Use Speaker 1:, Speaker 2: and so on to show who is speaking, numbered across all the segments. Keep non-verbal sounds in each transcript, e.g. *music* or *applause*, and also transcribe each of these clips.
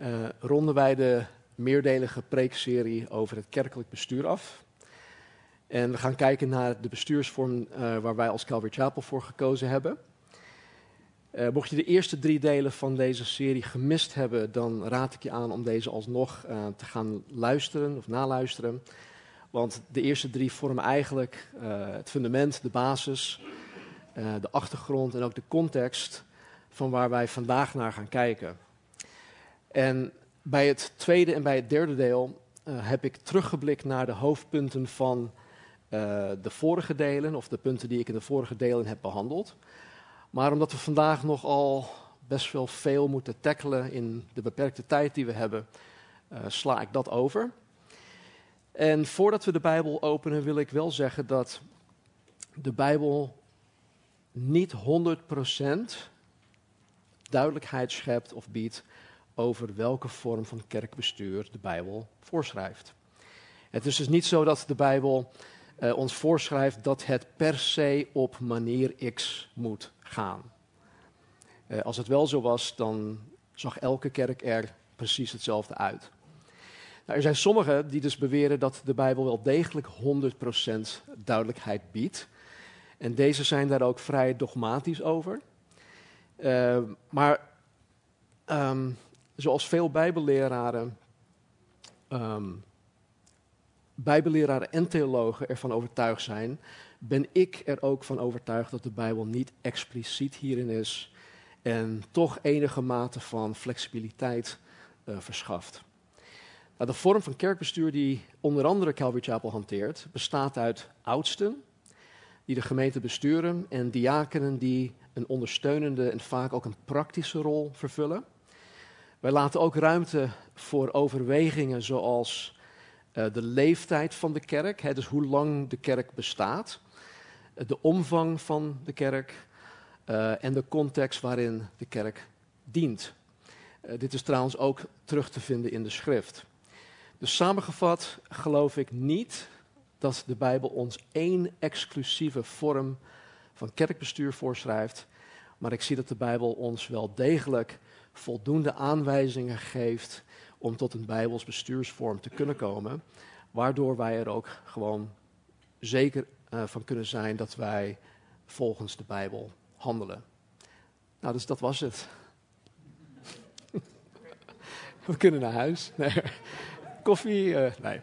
Speaker 1: uh, ronden wij de meerdelige preekserie over het kerkelijk bestuur af. En we gaan kijken naar de bestuursvorm uh, waar wij als Calvary Chapel voor gekozen hebben. Uh, mocht je de eerste drie delen van deze serie gemist hebben, dan raad ik je aan om deze alsnog te gaan luisteren of naluisteren. Want de eerste drie vormen eigenlijk het fundament, de basis, de achtergrond en ook de context van waar wij vandaag naar gaan kijken. En bij het tweede en bij het derde deel uh, heb ik teruggeblikt naar de hoofdpunten van uh, de vorige delen, of de punten die ik in de vorige delen heb behandeld. Maar omdat we vandaag nogal best wel veel moeten tackelen in de beperkte tijd die we hebben, uh, sla ik dat over. En voordat we de Bijbel openen, wil ik wel zeggen dat de Bijbel niet 100% duidelijkheid schept of biedt over welke vorm van kerkbestuur de Bijbel voorschrijft. Het is dus niet zo dat de Bijbel uh, ons voorschrijft dat het per se op manier X moet gaan. Uh, als het wel zo was, dan zag elke kerk er precies hetzelfde uit. Nou, er zijn sommigen die dus beweren dat de Bijbel wel degelijk 100% duidelijkheid biedt. En deze zijn daar ook vrij dogmatisch over. Uh, maar um, zoals veel bijbelleraren, um, bijbelleraren en theologen ervan overtuigd zijn, ben ik er ook van overtuigd dat de Bijbel niet expliciet hierin is en toch enige mate van flexibiliteit uh, verschaft. Nou, de vorm van kerkbestuur die onder andere Calvary Chapel hanteert, bestaat uit oudsten die de gemeente besturen en diakenen die een ondersteunende en vaak ook een praktische rol vervullen. Wij laten ook ruimte voor overwegingen zoals uh, de leeftijd van de kerk, hè, dus hoe lang de kerk bestaat, uh, de omvang van de kerk uh, en de context waarin de kerk dient. dit is trouwens ook terug te vinden in de schrift. Dus samengevat geloof ik niet dat de Bijbel ons één exclusieve vorm van kerkbestuur voorschrijft, maar ik zie dat de Bijbel ons wel degelijk voldoende aanwijzingen geeft om tot een Bijbels bestuursvorm te kunnen komen, waardoor wij er ook gewoon zeker uh, van kunnen zijn dat wij volgens de Bijbel handelen. Nou, dus dat was het. *laughs* We kunnen naar huis. Nee. Koffie? Uh, nee.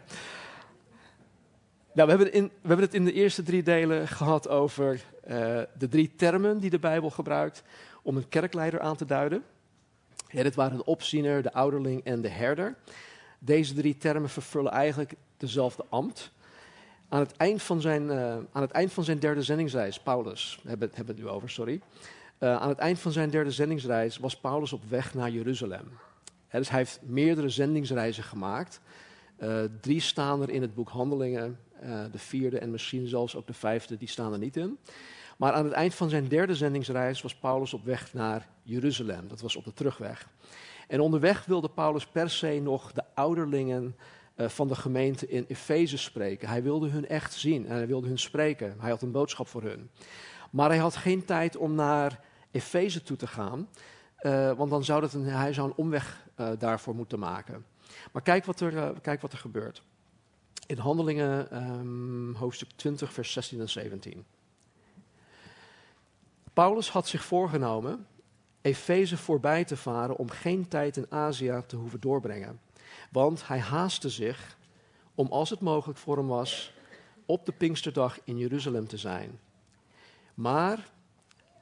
Speaker 1: Nou, we, hebben in, we hebben het in de eerste drie delen gehad over uh, de drie termen die de Bijbel gebruikt om een kerkleider aan te duiden. Ja, dit waren de opziener, de ouderling en de herder. Deze drie termen vervullen eigenlijk dezelfde ambt. Aan het eind van zijn, uh, aan het eind van zijn derde zendingsreis, Paulus, hebben, hebben we het nu over, sorry. Uh, aan het eind van zijn derde zendingsreis was Paulus op weg naar Jeruzalem. Dus hij heeft meerdere zendingsreizen gemaakt. Uh, drie staan er in het boek Handelingen. de vierde en misschien zelfs ook de vijfde, die staan er niet in. Maar aan het eind van zijn derde zendingsreis was Paulus op weg naar Jeruzalem. Dat was op de terugweg. En onderweg wilde Paulus per se nog de ouderlingen uh, van de gemeente in Efeze spreken. Hij wilde hun echt zien en hij wilde hun spreken. Hij had een boodschap voor hun. Maar hij had geen tijd om naar Efeze toe te gaan, uh, want dan zou het een, hij zou een omweg uh, daarvoor moeten maken. Maar kijk wat er, kijk wat er gebeurt. In Handelingen um, hoofdstuk 20, vers 16 en 17. Paulus had zich voorgenomen Efeze voorbij te varen om geen tijd in Azië te hoeven doorbrengen. Want hij haastte zich om, als het mogelijk voor hem was, op de Pinksterdag in Jeruzalem te zijn. Maar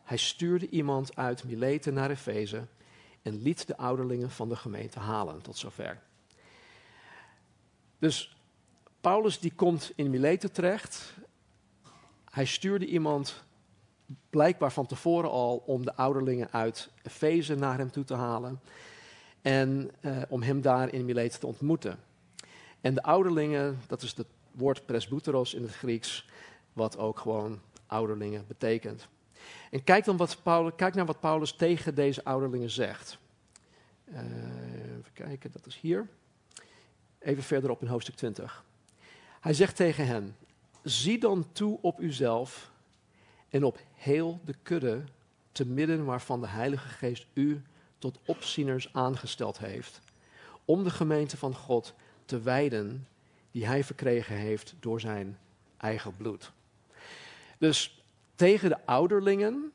Speaker 1: hij stuurde iemand uit Mileten naar Efeze en liet de ouderlingen van de gemeente halen tot zover. Dus Paulus die komt in Mileten terecht. Hij stuurde iemand blijkbaar van tevoren al om de ouderlingen uit Efeze naar hem toe te halen. En eh, om hem daar in Mileet te ontmoeten. En de ouderlingen, dat is het woord presbyteros in het Grieks, wat ook gewoon ouderlingen betekent. En kijk dan wat Paulus, kijk naar wat Paulus tegen deze ouderlingen zegt. Uh, even kijken, dat is hier. Even verderop in hoofdstuk 20. Hij zegt tegen hen: Zie dan toe op uzelf en op heel de kudde, te midden waarvan de Heilige Geest u tot opzieners aangesteld heeft, om de gemeente van God te wijden die hij verkregen heeft door zijn eigen bloed. Dus tegen de ouderlingen,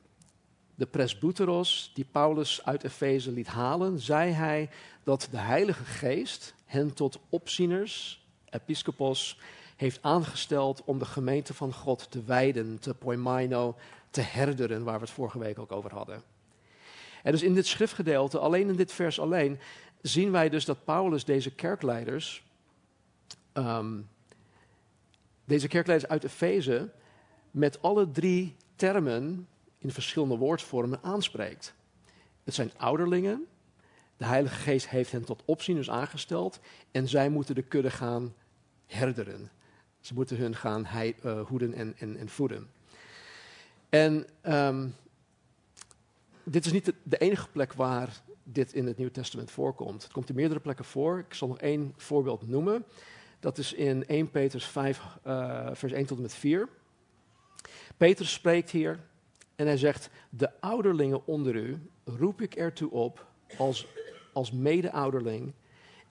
Speaker 1: de presbyteros, die Paulus uit Efeze liet halen, zei hij dat de Heilige Geest hen tot opzieners, episcopos, heeft aangesteld om de gemeente van God te wijden, te poimaino, te herderen, waar we het vorige week ook over hadden. En dus in dit schriftgedeelte, alleen in dit vers alleen, zien wij dus dat Paulus deze kerkleiders, um, deze kerkleiders uit Efeze, met alle drie termen in verschillende woordvormen aanspreekt. Het zijn ouderlingen, de Heilige Geest heeft hen tot opzieners aangesteld en zij moeten de kudde gaan herderen. Ze moeten hun gaan uh, hoeden en, en, en, voeden. En um, dit is niet de, enige plek waar dit in het Nieuwe Testament voorkomt. Het komt in meerdere plekken voor. Ik zal nog één voorbeeld noemen. Dat is in 1 Petrus 5, uh, vers 1 tot en met 4. Petrus spreekt hier en hij zegt: De ouderlingen onder u roep ik ertoe op als, als mede-ouderling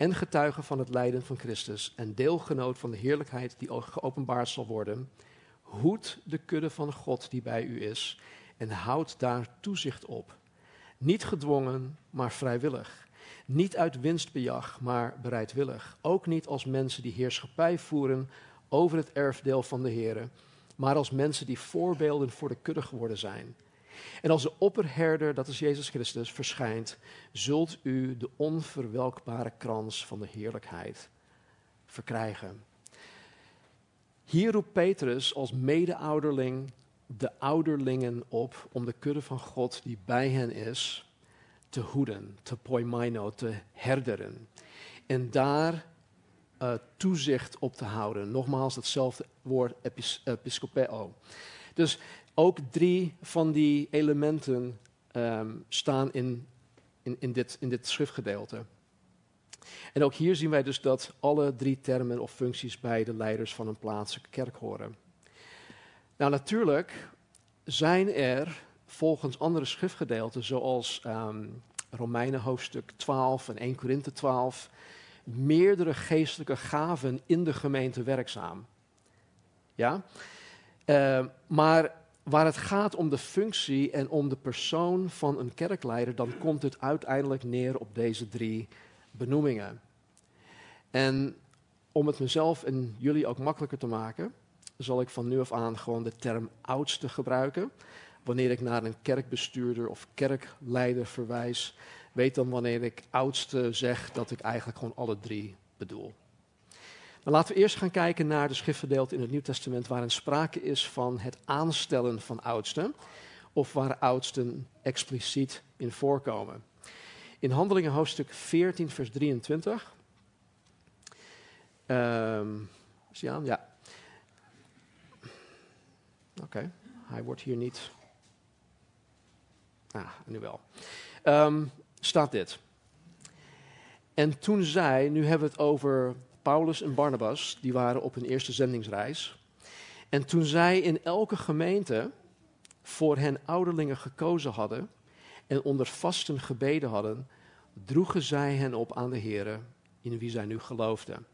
Speaker 1: en getuige van het lijden van Christus en deelgenoot van de heerlijkheid die geopenbaard zal worden. Hoed de kudde van God die bij u is en houd daar toezicht op. Niet gedwongen, maar vrijwillig. Niet uit winstbejag, maar bereidwillig. Ook niet als mensen die heerschappij voeren over het erfdeel van de Heer, maar als mensen die voorbeelden voor de kudde geworden zijn. En als de opperherder, dat is Jezus Christus, verschijnt, zult u de onverwelkbare krans van de heerlijkheid verkrijgen. Hier roept Petrus als mede-ouderling de ouderlingen op om de kudde van God die bij hen is te hoeden, te poimaino, te herderen. En daar uh, toezicht op te houden. Nogmaals, hetzelfde woord epis, episcopeo. Dus ook drie van die elementen um, staan in, in, in, dit, in dit schriftgedeelte. En ook hier zien wij dus dat alle drie termen of functies bij de leiders van een plaatselijke kerk horen. Nou, natuurlijk zijn er volgens andere schriftgedeelten, zoals um, Romeinen hoofdstuk 12 en 1 Korinthe 12, meerdere geestelijke gaven in de gemeente werkzaam. Ja? Uh, maar waar het gaat om de functie en om de persoon van een kerkleider, dan komt het uiteindelijk neer op deze drie benoemingen. En om het mezelf en jullie ook makkelijker te maken, zal ik van nu af aan gewoon de term oudste gebruiken. Wanneer ik naar een kerkbestuurder of kerkleider verwijs, weet dan wanneer ik oudste zeg dat ik eigenlijk gewoon alle drie bedoel. Laten we eerst gaan kijken naar de schriftgedeelte in het Nieuw Testament waarin sprake is van het aanstellen van oudsten, of waar oudsten expliciet in voorkomen. In Handelingen hoofdstuk 14, vers 23. Um, is hij aan? Ja. Oké, hij wordt hier niet. Ah, nu wel. Um, staat dit. En toen zij, nu hebben we het over Paulus en Barnabas, die waren op hun eerste zendingsreis. En toen zij in elke gemeente voor hen ouderlingen gekozen hadden en onder vasten gebeden hadden, droegen zij hen op aan de Here, in wie zij nu geloofden.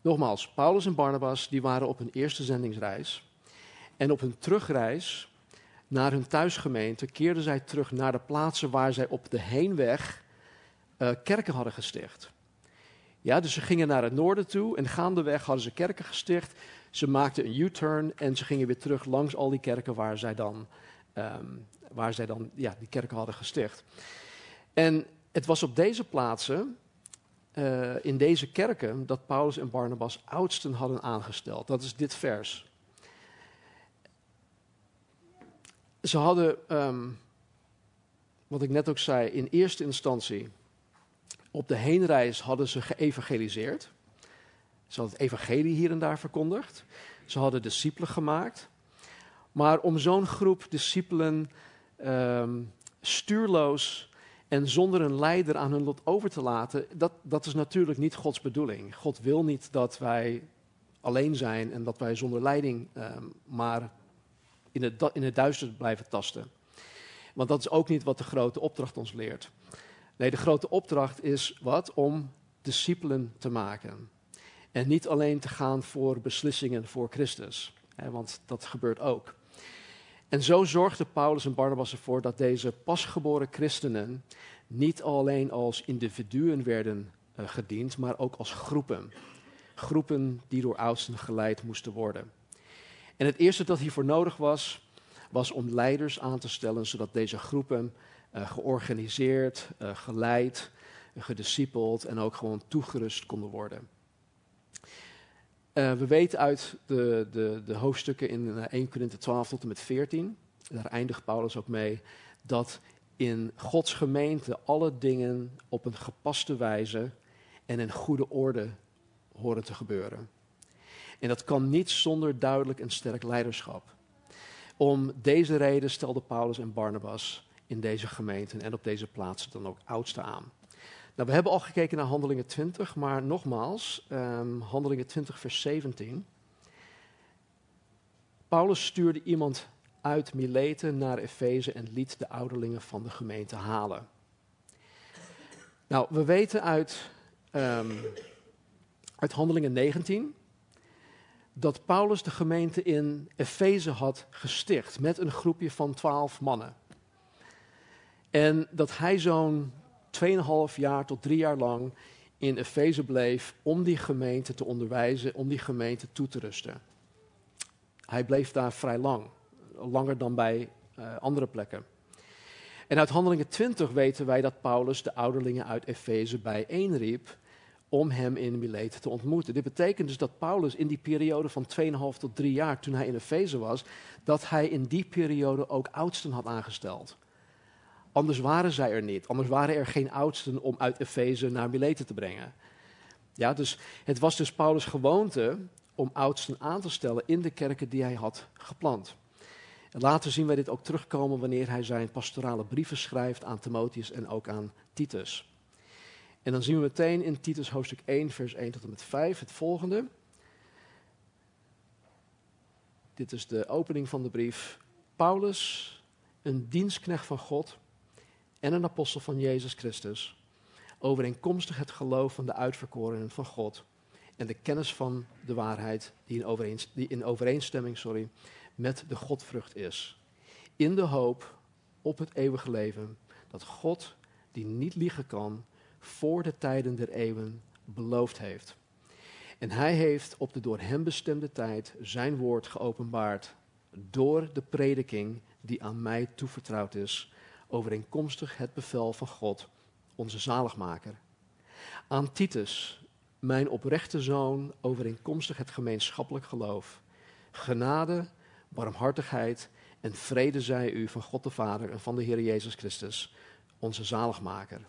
Speaker 1: Nogmaals, Paulus en Barnabas die waren op hun eerste zendingsreis. En op hun terugreis naar hun thuisgemeente keerden zij terug naar de plaatsen waar zij op de heenweg uh, kerken hadden gesticht. Ja, dus ze gingen naar het noorden toe en gaandeweg hadden ze kerken gesticht. Ze maakten een U-turn en ze gingen weer terug langs al die kerken waar zij dan, um, waar zij dan ja, die kerken hadden gesticht. En het was op deze plaatsen, uh, in deze kerken, dat Paulus en Barnabas oudsten hadden aangesteld. Dat is dit vers. Ze hadden, um, wat ik net ook zei, in eerste instantie op de heenreis hadden ze geëvangeliseerd. Ze hadden het evangelie hier en daar verkondigd. Ze hadden discipelen gemaakt. Maar om zo'n groep discipelen ehm, stuurloos en zonder een leider aan hun lot over te laten, dat, dat is natuurlijk niet Gods bedoeling. God wil niet dat wij alleen zijn en dat wij zonder leiding ehm, maar in het, in het duister blijven tasten. Want dat is ook niet wat de grote opdracht ons leert. Nee, de grote opdracht is wat? Om discipelen te maken. En niet alleen te gaan voor beslissingen voor Christus, hè, want dat gebeurt ook. En zo zorgden Paulus en Barnabas ervoor dat deze pasgeboren christenen niet alleen als individuen werden uh, gediend, maar ook als groepen. Groepen die door oudsten geleid moesten worden. En het eerste dat hiervoor nodig was, was om leiders aan te stellen, zodat deze groepen georganiseerd, uh, geleid, gediscipeld en ook gewoon toegerust konden worden. Uh, we weten uit de, de, de hoofdstukken in 1 Korinthe 12 tot en met 14, daar eindigt Paulus ook mee, dat in Gods gemeente alle dingen op een gepaste wijze en in goede orde horen te gebeuren. En dat kan niet zonder duidelijk en sterk leiderschap. Om deze reden stelde Paulus en Barnabas in deze gemeenten en op deze plaatsen dan ook oudste aan. Nou, we hebben al gekeken naar Handelingen 20, maar nogmaals, um, Handelingen 20, vers 17. Paulus stuurde iemand uit Mileten naar Efeze en liet de ouderlingen van de gemeente halen. Nou, we weten uit, um, uit Handelingen 19 dat Paulus de gemeente in Efeze had gesticht met een groepje van twaalf mannen. En dat hij zo'n 2,5 jaar tot drie jaar lang in Efeze bleef om die gemeente te onderwijzen, om die gemeente toe te rusten. Hij bleef daar vrij lang, langer dan bij uh, andere plekken. En uit Handelingen 20 weten wij dat Paulus de ouderlingen uit Efeze bijeenriep om hem in Milet te ontmoeten. Dit betekent dus dat Paulus in die periode van 2,5 tot 3 jaar, toen hij in Efeze was, dat hij in die periode ook oudsten had aangesteld. Anders waren zij er niet. Anders waren er geen oudsten om uit Efeze naar Mileten te brengen. Ja, dus het was dus Paulus' gewoonte om oudsten aan te stellen in de kerken die hij had geplant. Later zien wij dit ook terugkomen wanneer hij zijn pastorale brieven schrijft aan Timotheus en ook aan Titus. En dan zien we meteen in Titus hoofdstuk 1, vers 1 tot en met 5 het volgende. Dit is de opening van de brief. Paulus, een dienstknecht van God en een apostel van Jezus Christus, overeenkomstig het geloof van de uitverkorenen van God en de kennis van de waarheid die in, die in overeenstemming sorry, met de Godvrucht is. In de hoop op het eeuwige leven dat God, die niet liegen kan, voor de tijden der eeuwen beloofd heeft. En hij heeft op de door hem bestemde tijd zijn woord geopenbaard door de prediking die aan mij toevertrouwd is overeenkomstig het bevel van God, onze zaligmaker. Aan Titus, mijn oprechte zoon, overeenkomstig het gemeenschappelijk geloof. Genade, barmhartigheid en vrede zij u van God de Vader en van de Heer Jezus Christus, onze zaligmaker.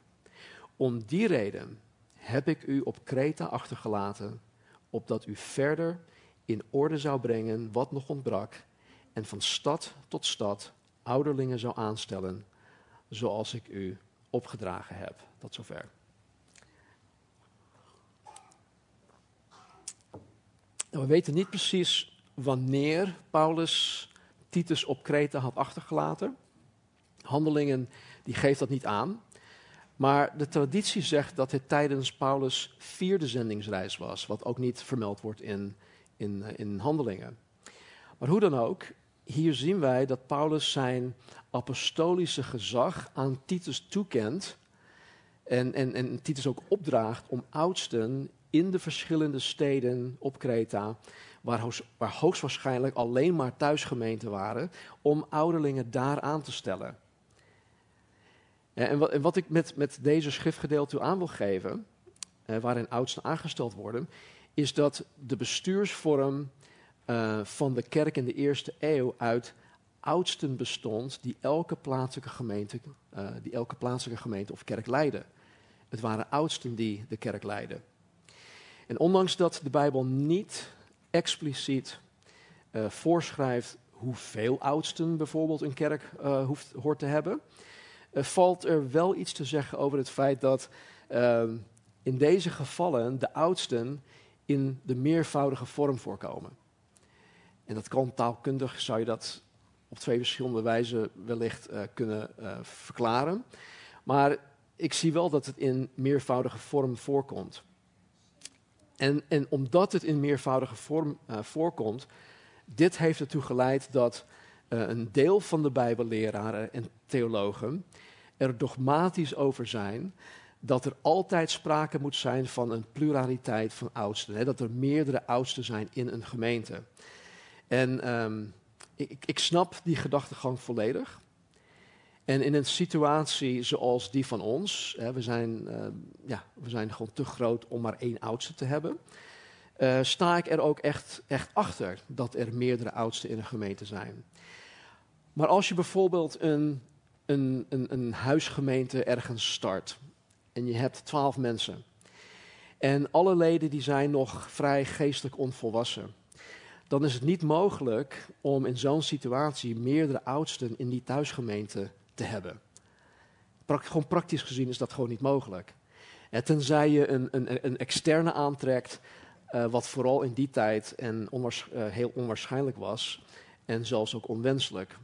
Speaker 1: Om die reden heb ik u op Kreta achtergelaten, opdat u verder in orde zou brengen wat nog ontbrak en van stad tot stad ouderlingen zou aanstellen zoals ik u opgedragen heb. Tot zover. Nou, we weten niet precies wanneer Paulus Titus op Kreta had achtergelaten. Handelingen die geeft dat niet aan. Maar de traditie zegt dat het tijdens Paulus' vierde zendingsreis was, wat ook niet vermeld wordt in, in, in handelingen. Maar hoe dan ook, hier zien wij dat Paulus zijn apostolische gezag aan Titus toekent. En, en, en Titus ook opdraagt om oudsten in de verschillende steden op Kreta, waar, waar hoogstwaarschijnlijk alleen maar thuisgemeenten waren, om ouderlingen daar aan te stellen. En wat, en wat ik met, met deze schriftgedeelte aan wil geven, eh, waarin oudsten aangesteld worden, is dat de bestuursvorm uh, van de kerk in de eerste eeuw uit oudsten bestond die elke plaatselijke gemeente, uh, die elke plaatselijke gemeente of kerk leidde. Het waren oudsten die de kerk leidden. En ondanks dat de Bijbel niet expliciet uh, voorschrijft hoeveel oudsten bijvoorbeeld een kerk hoeft, hoort te hebben, valt er wel iets te zeggen over het feit dat ehm, in deze gevallen de oudsten in de meervoudige vorm voorkomen. En dat kan taalkundig, zou je dat op twee verschillende wijzen wellicht uh, kunnen uh, verklaren. Maar ik zie wel dat het in meervoudige vorm voorkomt. En, en omdat het in meervoudige vorm uh, voorkomt, dit heeft ertoe geleid dat een deel van de Bijbelleraren en theologen er dogmatisch over zijn dat er altijd sprake moet zijn van een pluraliteit van oudsten. Hè, dat er meerdere oudsten zijn in een gemeente. En um, ik, ik snap die gedachtegang volledig. En in een situatie zoals die van ons, hè, we, zijn, uh, ja, we zijn gewoon te groot om maar één oudste te hebben, uh, sta ik er ook echt, echt achter dat er meerdere oudsten in een gemeente zijn. Maar als je bijvoorbeeld een, een, een, een huisgemeente ergens start en je hebt twaalf mensen en alle leden die zijn nog vrij geestelijk onvolwassen dan is het niet mogelijk om in zo'n situatie meerdere oudsten in die thuisgemeente te hebben. gewoon praktisch gezien is dat gewoon niet mogelijk. En tenzij je een, een, een externe aantrekt, uh, wat vooral in die tijd en uh, heel onwaarschijnlijk was en zelfs ook onwenselijk.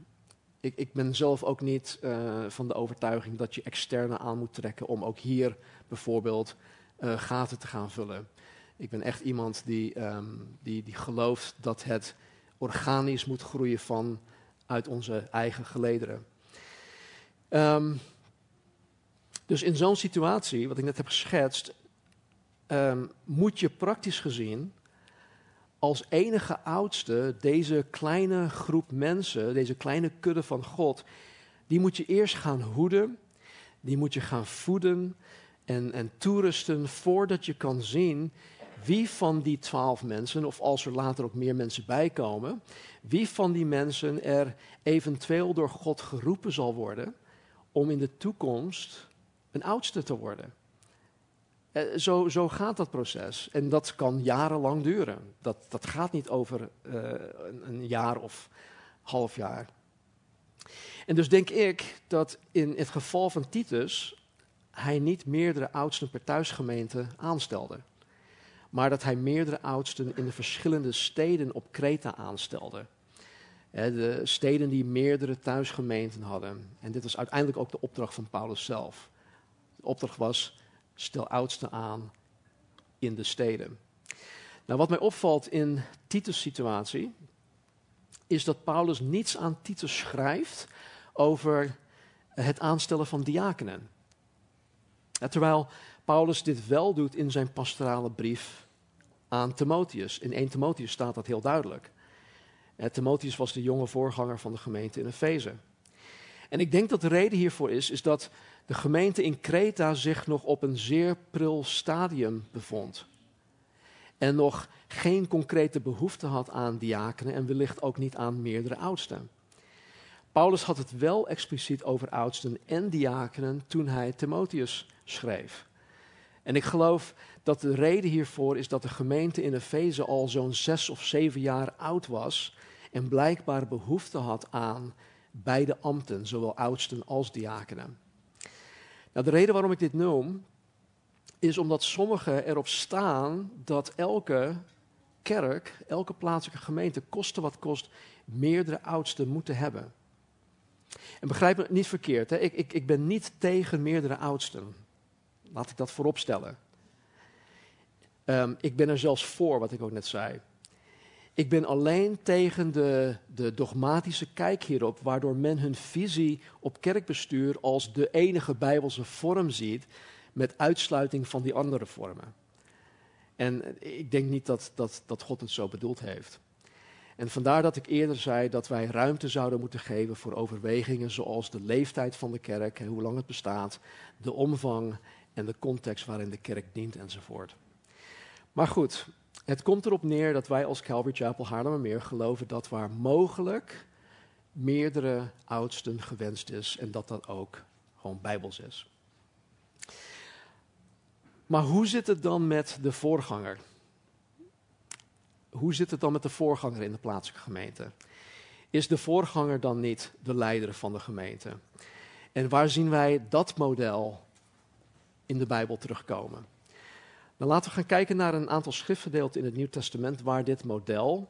Speaker 1: Ik, ik ben zelf ook niet van de overtuiging dat je externe aan moet trekken om ook hier bijvoorbeeld gaten te gaan vullen. Ik ben echt iemand die, um, die, die gelooft dat het organisch moet groeien van uit onze eigen gelederen. Um, dus in zo'n situatie, wat ik net heb geschetst, um, moet je praktisch gezien als enige oudste deze kleine groep mensen, deze kleine kudde van God, die moet je eerst gaan hoeden, die moet je gaan voeden en, en toerusten voordat je kan zien wie van die twaalf mensen, of als er later ook meer mensen bijkomen, wie van die mensen er eventueel door God geroepen zal worden om in de toekomst een oudste te worden. Eh, zo, zo, gaat dat proces. En dat kan jarenlang duren. Dat, dat gaat niet over uh, een, een, jaar of half jaar. En dus denk ik dat in het geval van Titus hij niet meerdere oudsten per thuisgemeente aanstelde maar dat hij meerdere oudsten in de verschillende steden op Kreta aanstelde. De steden die meerdere thuisgemeenten hadden. En dit was uiteindelijk ook de opdracht van Paulus zelf. De opdracht was: stel oudsten aan in de steden. Nou, wat mij opvalt in Titus' situatie, is dat Paulus niets aan Titus schrijft over het aanstellen van diakenen. terwijl Paulus dit wel doet in zijn pastorale brief aan Timotheus. In 1 Timotheus staat dat heel duidelijk. Eh, Timotheus was de jonge voorganger van de gemeente in Efeze. En ik denk dat de reden hiervoor is, is dat de gemeente in Kreta zich nog op een zeer pril stadium bevond. En nog geen concrete behoefte had aan diakenen en wellicht ook niet aan meerdere oudsten. Paulus had het wel expliciet over oudsten en diakenen toen hij Timotheus schreef. En ik geloof dat de reden hiervoor is dat de gemeente in Efeze al zo'n zes of zeven jaar oud was en blijkbaar behoefte had aan beide ambten, zowel oudsten als diakenen. Nou, de reden waarom ik dit noem, is omdat sommigen erop staan dat elke kerk, elke plaatselijke gemeente, koste wat kost, meerdere oudsten moeten hebben. En begrijp me niet verkeerd, hè? Ik, ik, ik ben niet tegen meerdere oudsten. Laat ik dat voorop stellen. Um, ik ben er zelfs voor, wat ik ook net zei. Ik ben alleen tegen de, de, dogmatische kijk hierop, waardoor men hun visie op kerkbestuur als de enige bijbelse vorm ziet, met uitsluiting van die andere vormen. En ik denk niet dat, dat, dat God het zo bedoeld heeft. En vandaar dat ik eerder zei dat wij ruimte zouden moeten geven voor overwegingen zoals de leeftijd van de kerk en hoe lang het bestaat, de omvang en de context waarin de kerk dient enzovoort. Maar goed, het komt erop neer dat wij als Calvary Chapel Haarlemmermeer geloven dat waar mogelijk meerdere oudsten gewenst is en dat dat ook gewoon bijbels is. Maar hoe zit het dan met de voorganger? Hoe zit het dan met de voorganger in de plaatselijke gemeente? Is de voorganger dan niet de leider van de gemeente? En waar zien wij dat model in de Bijbel terugkomen? Dan laten we gaan kijken naar een aantal schriftgedeelten in het Nieuw Testament waar dit model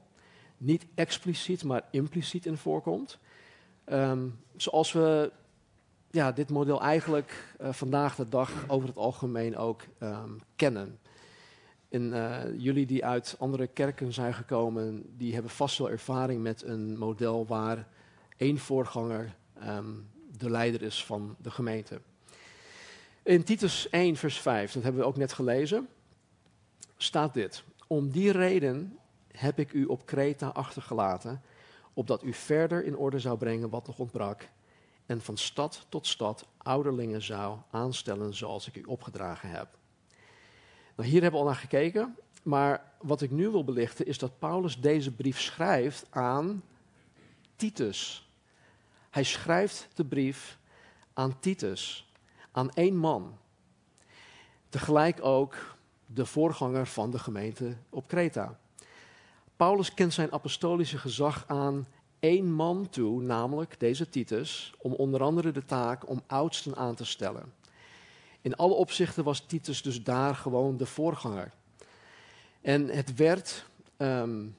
Speaker 1: niet expliciet, maar impliciet in voorkomt. Ehm, zoals we ja, dit model eigenlijk uh, vandaag de dag over het algemeen ook um, kennen. En uh, jullie die uit andere kerken zijn gekomen, die hebben vast wel ervaring met een model waar één voorganger um, de leider is van de gemeente. In Titus 1, vers 5, dat hebben we ook net gelezen, staat dit. Om die reden heb ik u op Kreta achtergelaten, opdat u verder in orde zou brengen wat nog ontbrak, en van stad tot stad ouderlingen zou aanstellen zoals ik u opgedragen heb. Nou, hier hebben we al naar gekeken, maar wat ik nu wil belichten is dat Paulus deze brief schrijft aan Titus. Hij schrijft de brief aan Titus, aan één man. Tegelijk ook de voorganger van de gemeente op Kreta. Paulus kent zijn apostolische gezag aan één man toe, namelijk deze Titus, om onder andere de taak om oudsten aan te stellen. In alle opzichten was Titus dus daar gewoon de voorganger. En het werd um,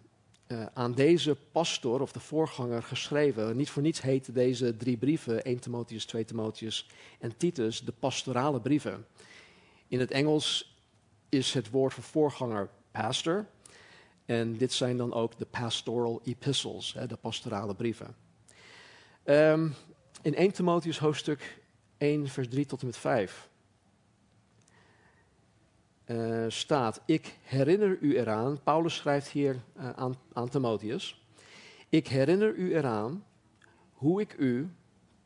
Speaker 1: uh, aan deze pastor of de voorganger geschreven. Niet voor niets heten deze drie brieven, 1 Timotheus, 2 Timotheus en Titus, de pastorale brieven. In het Engels is het woord voor voorganger pastor. En dit zijn dan ook de pastoral epistles, de pastorale brieven. Um, in 1 Timotheus hoofdstuk 1, vers 3 tot en met 5 uh, staat: Ik herinner u eraan, Paulus schrijft hier uh, aan, aan Timotheus. Ik herinner u eraan hoe ik u,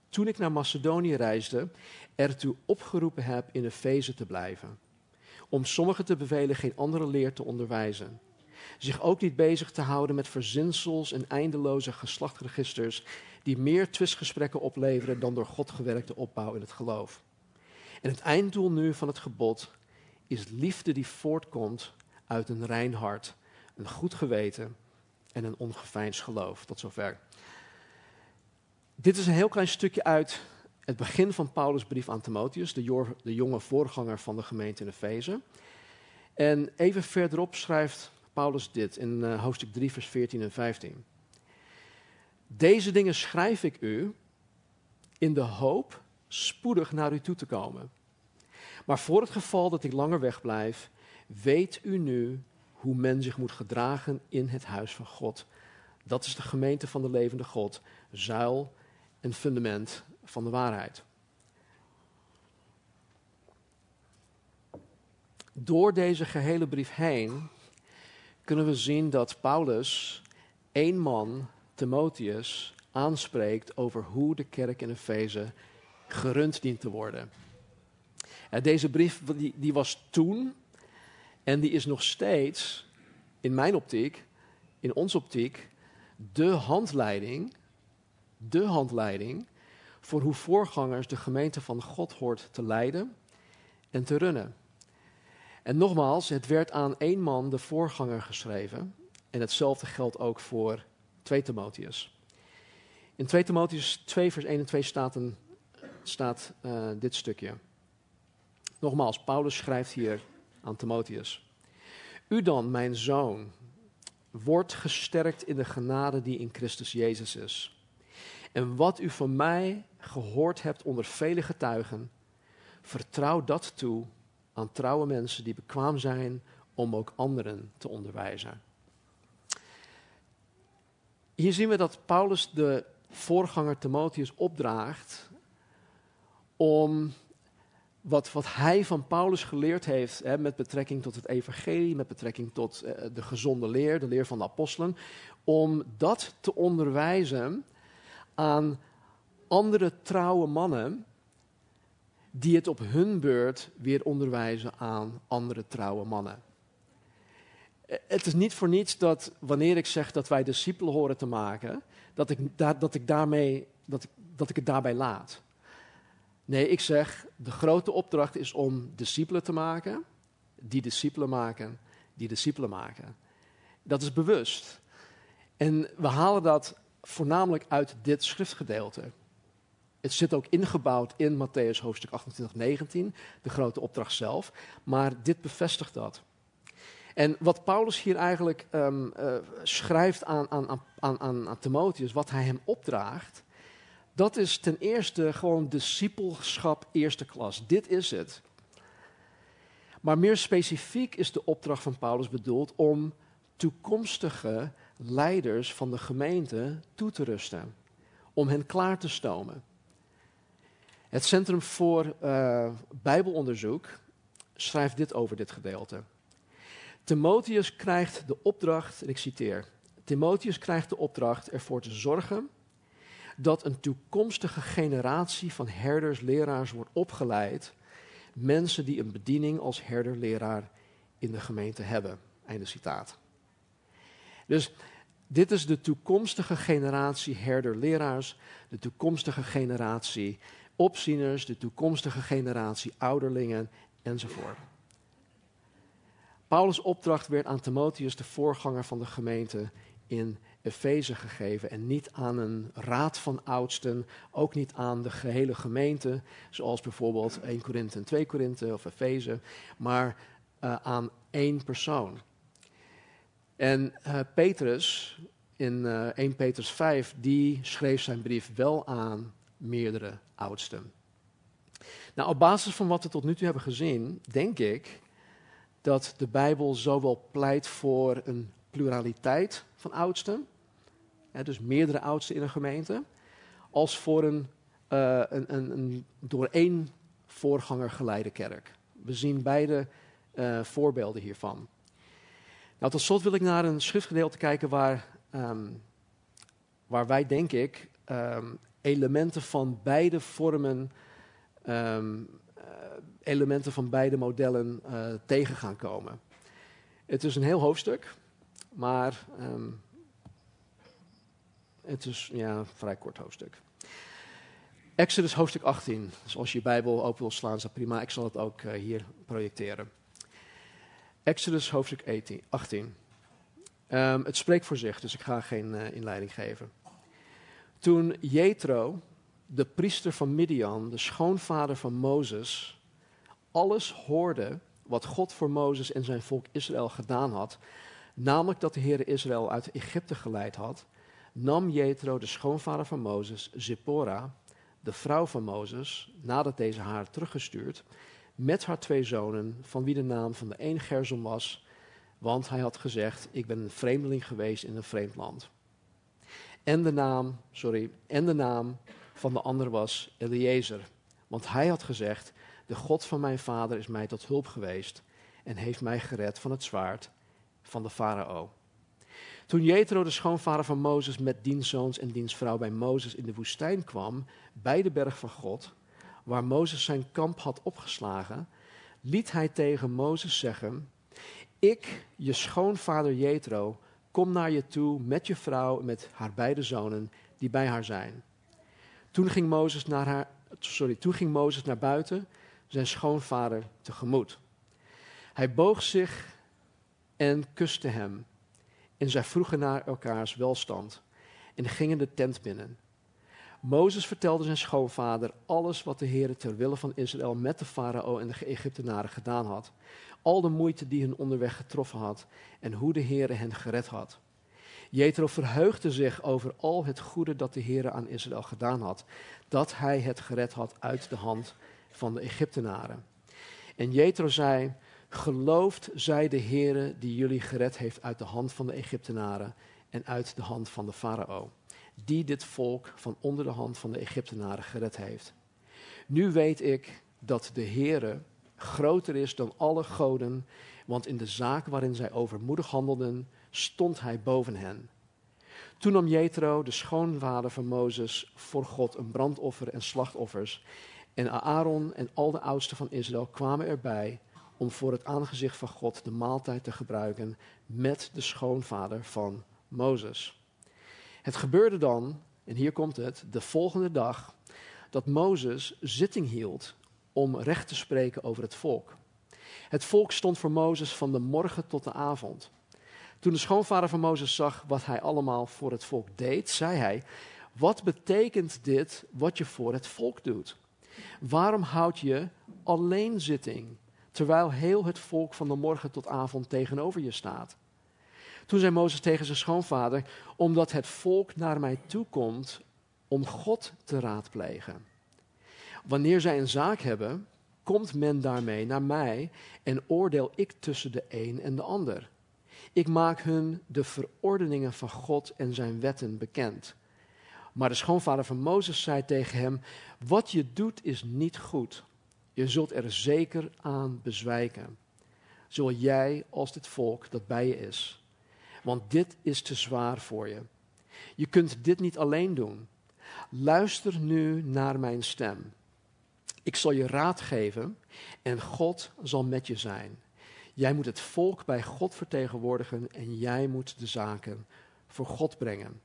Speaker 1: toen ik naar Macedonië reisde, ertoe opgeroepen heb in Efeze te blijven. Om sommigen te bevelen geen andere leer te onderwijzen zich ook niet bezig te houden met verzinsels en eindeloze geslachtregisters die meer twistgesprekken opleveren dan door God gewerkte opbouw in het geloof. En het einddoel nu van het gebod is liefde die voortkomt uit een rein hart, een goed geweten en een ongeveinsd geloof. Tot zover. Dit is een heel klein stukje uit het begin van Paulus' brief aan Timotheus, de, de jonge voorganger van de gemeente in Efeze. En even verderop schrijft Paulus dit in uh, hoofdstuk 3, vers 14 en 15. Deze dingen schrijf ik u in de hoop spoedig naar u toe te komen. Maar voor het geval dat ik langer wegblijf, weet u nu hoe men zich moet gedragen in het huis van God. Dat is de gemeente van de levende God, zuil en fundament van de waarheid. Door deze gehele brief heen kunnen we zien dat Paulus één man, Timotheus, aanspreekt over hoe de kerk in Efeze gerund dient te worden. Deze brief die, die was toen en die is nog steeds, in mijn optiek, in onze optiek, de handleiding, de handleiding voor hoe voorgangers de gemeente van God hoort te leiden en te runnen. En nogmaals, het werd aan één man, de voorganger, geschreven. En hetzelfde geldt ook voor 2 Timotheus. In 2 Timotheus 2, vers 1 en 2 staat, een, staat uh, dit stukje. Nogmaals, Paulus schrijft hier aan Timotheus. U dan, mijn zoon, wordt gesterkt in de genade die in Christus Jezus is. En wat u van mij gehoord hebt onder vele getuigen, vertrouw dat toe aan trouwe mensen die bekwaam zijn om ook anderen te onderwijzen. Hier zien we dat Paulus de voorganger Timotheus opdraagt om wat, wat hij van Paulus geleerd heeft hè, met betrekking tot het evangelie, met betrekking tot eh, de gezonde leer, de leer van de apostelen, om dat te onderwijzen aan andere trouwe mannen die het op hun beurt weer onderwijzen aan andere trouwe mannen. Het is niet voor niets dat wanneer ik zeg dat wij discipelen horen te maken, dat ik, dat ik, daarmee, dat ik, dat ik het daarbij laat. Nee, ik zeg, de grote opdracht is om discipelen te maken, die discipelen maken, die discipelen maken. Dat is bewust. En we halen dat voornamelijk uit dit schriftgedeelte. Het zit ook ingebouwd in Matthäus hoofdstuk 28, 19, de grote opdracht zelf. Maar dit bevestigt dat. En wat Paulus hier eigenlijk um, uh, schrijft aan, aan, aan, aan, aan Timotheus, wat hij hem opdraagt, dat is ten eerste gewoon discipelschap eerste klas. Dit is het. Maar meer specifiek is de opdracht van Paulus bedoeld om toekomstige leiders van de gemeente toe te rusten. Om hen klaar te stomen. Het Centrum voor uh, Bijbelonderzoek schrijft dit over dit gedeelte. Timotheus krijgt de opdracht, en ik citeer, Timotheus krijgt de opdracht ervoor te zorgen dat een toekomstige generatie van herders, leraars wordt opgeleid. Mensen die een bediening als herder, leraar in de gemeente hebben. Einde citaat. Dus dit is de toekomstige generatie herder, leraars, de toekomstige generatie opzieners, de toekomstige generatie ouderlingen enzovoort. Paulus' opdracht werd aan Timotheus, de voorganger van de gemeente in Efeze, gegeven. En niet aan een raad van oudsten, ook niet aan de gehele gemeente, zoals bijvoorbeeld 1 Korinthe en 2 Korinthe of Efeze, maar uh, aan één persoon. En uh, Petrus, in uh, eh, 1 Petrus 5, die schreef zijn brief wel aan meerdere oudsten. Nou, op basis van wat we tot nu toe hebben gezien, denk ik dat de Bijbel zowel pleit voor een pluraliteit van oudsten, dus meerdere oudsten in een gemeente, als voor een, uh, een, een, door één voorganger geleide kerk. We zien beide uh, voorbeelden hiervan. Nou, tot slot wil ik naar een schriftgedeelte kijken waar, um, waar wij, denk ik, um, elementen van beide vormen um, elementen van beide modellen tegen gaan komen. Het is een heel hoofdstuk, maar het is ja, een vrij kort hoofdstuk. Exodus hoofdstuk 18. Dus als je je Bijbel open wil slaan, is dat prima. Ik zal het ook uh, hier projecteren. Exodus hoofdstuk 18. Um, het spreekt voor zich, dus ik ga geen uh, inleiding geven. Toen Jethro, de priester van Midian, de schoonvader van Mozes, alles hoorde wat God voor Mozes en zijn volk Israël gedaan had, namelijk dat de Heer Israël uit Egypte geleid had, nam Jethro, de schoonvader van Mozes, Zippora, de vrouw van Mozes, nadat deze haar teruggestuurd, met haar twee zonen, van wie de naam van de een Gersom was, want hij had gezegd, ik ben een vreemdeling geweest in een vreemd land. En de naam, sorry, en de naam van de ander was Eliezer, want hij had gezegd, de God van mijn vader is mij tot hulp geweest en heeft mij gered van het zwaard van de farao. Toen Jethro, de schoonvader van Mozes, met diens zoons en diens vrouw bij Mozes in de woestijn kwam, bij de berg van God, waar Mozes zijn kamp had opgeslagen, liet hij tegen Mozes zeggen: Ik, je schoonvader Jethro, kom naar je toe met je vrouw en met haar beide zonen die bij haar zijn. Toen ging Mozes naar, haar, sorry, toen ging Mozes naar buiten zijn schoonvader tegemoet. Hij boog zich en kuste hem. En zij vroegen naar elkaars welstand en gingen de tent binnen. Mozes vertelde zijn schoonvader alles wat de Heer ter wille van Israël met de farao en de Egyptenaren gedaan had. Al de moeite die hun onderweg getroffen had en hoe de Heer hen gered had. Jethro verheugde zich over al het goede dat de Heer aan Israël gedaan had, dat hij het gered had uit de hand van de Egyptenaren. En Jethro zei, gelooft zij de Heere die jullie gered heeft uit de hand van de Egyptenaren en uit de hand van de farao, die dit volk van onder de hand van de Egyptenaren gered heeft. Nu weet ik dat de Heere groter is dan alle goden, want in de zaak waarin zij overmoedig handelden, stond hij boven hen. Toen nam Jethro, de schoonvader van Mozes, voor God een brandoffer en slachtoffers en Aaron en al de oudsten van Israël kwamen erbij om voor het aangezicht van God de maaltijd te gebruiken met de schoonvader van Mozes. Het gebeurde dan, en hier komt het, de volgende dag, dat Mozes zitting hield om recht te spreken over het volk. Het volk stond voor Mozes van de morgen tot de avond. Toen de schoonvader van Mozes zag wat hij allemaal voor het volk deed, zei hij: Wat betekent dit wat je voor het volk doet? Waarom houd je alleen zitting, terwijl heel het volk van de morgen tot avond tegenover je staat? Toen zei Mozes tegen zijn schoonvader: Omdat het volk naar mij toe komt om God te raadplegen. Wanneer zij een zaak hebben, komt men daarmee naar mij en oordeel ik tussen de een en de ander. Ik maak hun de verordeningen van God en zijn wetten bekend. Maar de schoonvader van Mozes zei tegen hem: Wat je doet is niet goed. Je zult er zeker aan bezwijken. Zowel jij als dit volk dat bij je is. Want dit is te zwaar voor je. Je kunt dit niet alleen doen. Luister nu naar mijn stem. Ik zal je raad geven en God zal met je zijn. Jij moet het volk bij God vertegenwoordigen en jij moet de zaken voor God brengen.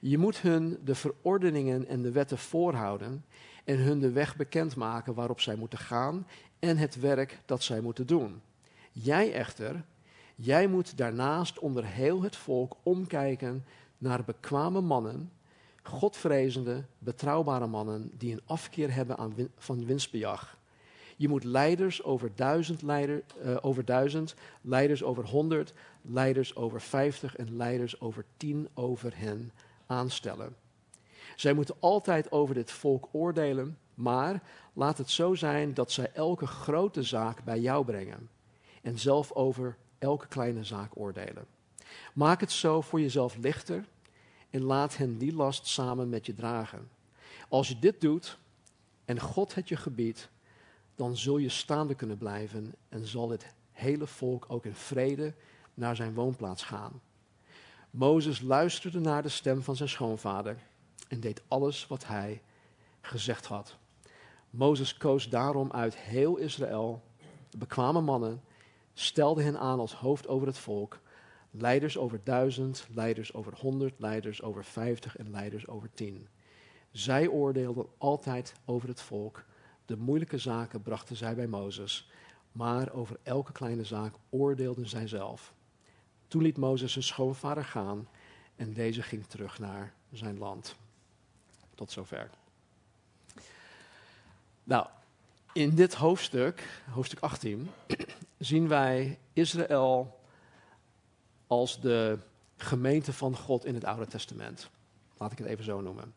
Speaker 1: Je moet hun de verordeningen en de wetten voorhouden en hun de weg bekendmaken waarop zij moeten gaan en het werk dat zij moeten doen. Jij echter, jij moet daarnaast onder heel het volk omkijken naar bekwame mannen Godvrezende, betrouwbare mannen die een afkeer hebben aan van winstbejag. Je moet leiders over duizend, leider, uh, over duizend, leiders over honderd, leiders over vijftig en leiders over tien over hen aanstellen. Zij moeten altijd over dit volk oordelen, maar laat het zo zijn dat zij elke grote zaak bij jou brengen en zelf over elke kleine zaak oordelen. Maak het zo voor jezelf lichter en laat hen die last samen met je dragen. Als je dit doet en God het je gebiedt, dan zul je staande kunnen blijven en zal het hele volk ook in vrede naar zijn woonplaats gaan. Mozes luisterde naar de stem van zijn schoonvader en deed alles wat hij gezegd had. Mozes koos daarom uit heel Israël bekwame mannen, stelde hen aan als hoofd over het volk Leiders over duizend, leiders over honderd, leiders over vijftig en leiders over tien. Zij oordeelden altijd over het volk. De moeilijke zaken brachten zij bij Mozes, maar over elke kleine zaak oordeelden zij zelf. Toen liet Mozes zijn schoonvader gaan en deze ging terug naar zijn land. Tot zover. Nou, in dit hoofdstuk, hoofdstuk 18, *clears throat* zien wij Israël als de gemeente van God in het Oude Testament. Laat ik het even zo noemen.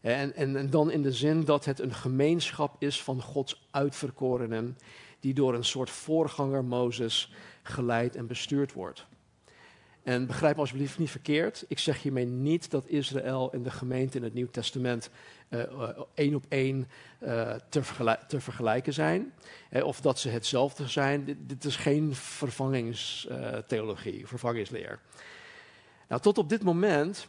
Speaker 1: En, en, en, dan in de zin dat het een gemeenschap is van Gods uitverkorenen, die door een soort voorganger Mozes geleid en bestuurd wordt. En begrijp me alsjeblieft niet verkeerd. Ik zeg hiermee niet dat Israël en de gemeente in het Nieuw Testament uh, één op één uh, te, vergelijken zijn. of dat ze hetzelfde zijn. Dit, dit is geen vervangingstheologie, vervangingsleer. Nou, tot op dit moment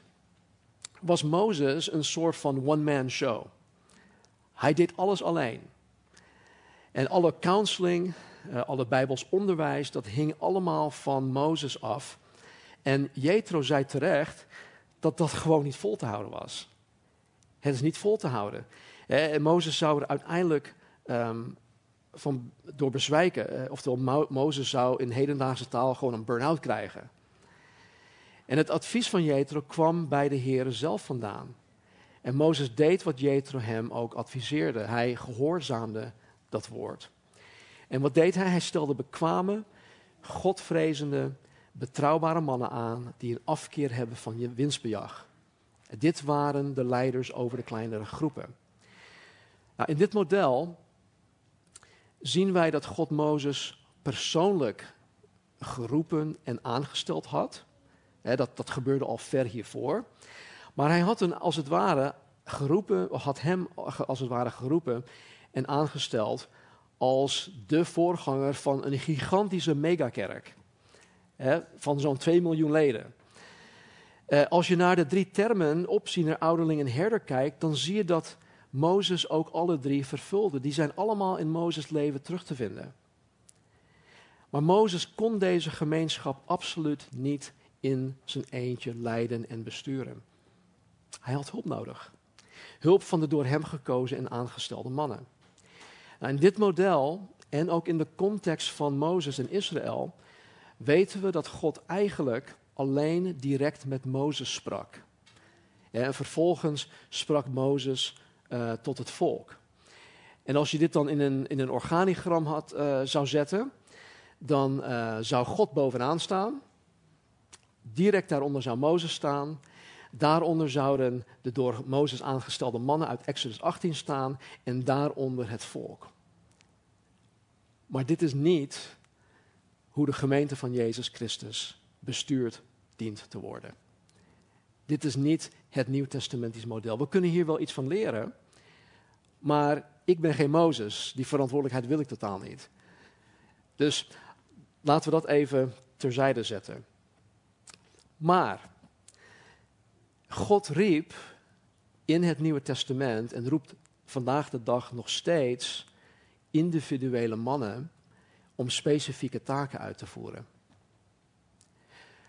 Speaker 1: was Mozes een soort van one-man show. Hij deed alles alleen. En alle counseling, alle Bijbels onderwijs, dat hing allemaal van Mozes af. En Jethro zei terecht dat dat gewoon niet vol te houden was. Het is niet vol te houden. En Mozes zou er uiteindelijk um, van, door bezwijken. Eh, oftewel, Mo Mozes zou in hedendaagse taal gewoon een burn-out krijgen. En het advies van Jethro kwam bij de Heer zelf vandaan. En Mozes deed wat Jethro hem ook adviseerde. Hij gehoorzaamde dat woord. En wat deed hij? Hij stelde bekwame, godvrezende betrouwbare mannen aan die een afkeer hebben van je winstbejag. Dit waren de leiders over de kleinere groepen. Nou, in dit model zien wij dat God Mozes persoonlijk geroepen en aangesteld had. dat, dat gebeurde al ver hiervoor. Maar hij had hem als het ware geroepen, had hem als het ware geroepen en aangesteld als de voorganger van een gigantische megakerk van zo'n 2 miljoen leden. Uh, als je naar de drie termen, opziener, ouderling en herder kijkt, dan zie je dat Mozes ook alle drie vervulde. Die zijn allemaal in Mozes leven terug te vinden. Maar Mozes kon deze gemeenschap absoluut niet in zijn eentje leiden en besturen. Hij had hulp nodig. Hulp van de door hem gekozen en aangestelde mannen. Nou, in dit model en ook in de context van Mozes en Israël weten we dat God eigenlijk alleen direct met Mozes sprak. en vervolgens sprak Mozes uh, tot het volk. En als je dit dan in een, in een organigram had, uh, zou zetten, dan uh, zou God bovenaan staan. Direct daaronder zou Mozes staan. Daaronder zouden de door Mozes aangestelde mannen uit Exodus 18 staan en daaronder het volk. Maar dit is niet hoe de gemeente van Jezus Christus bestuurd dient te worden. Dit is niet het Nieuw-testamentisch model. We kunnen hier wel iets van leren, maar ik ben geen Mozes. Die verantwoordelijkheid wil ik totaal niet. Dus laten we dat even terzijde zetten. Maar God riep in het Nieuwe Testament en roept vandaag de dag nog steeds individuele mannen om specifieke taken uit te voeren.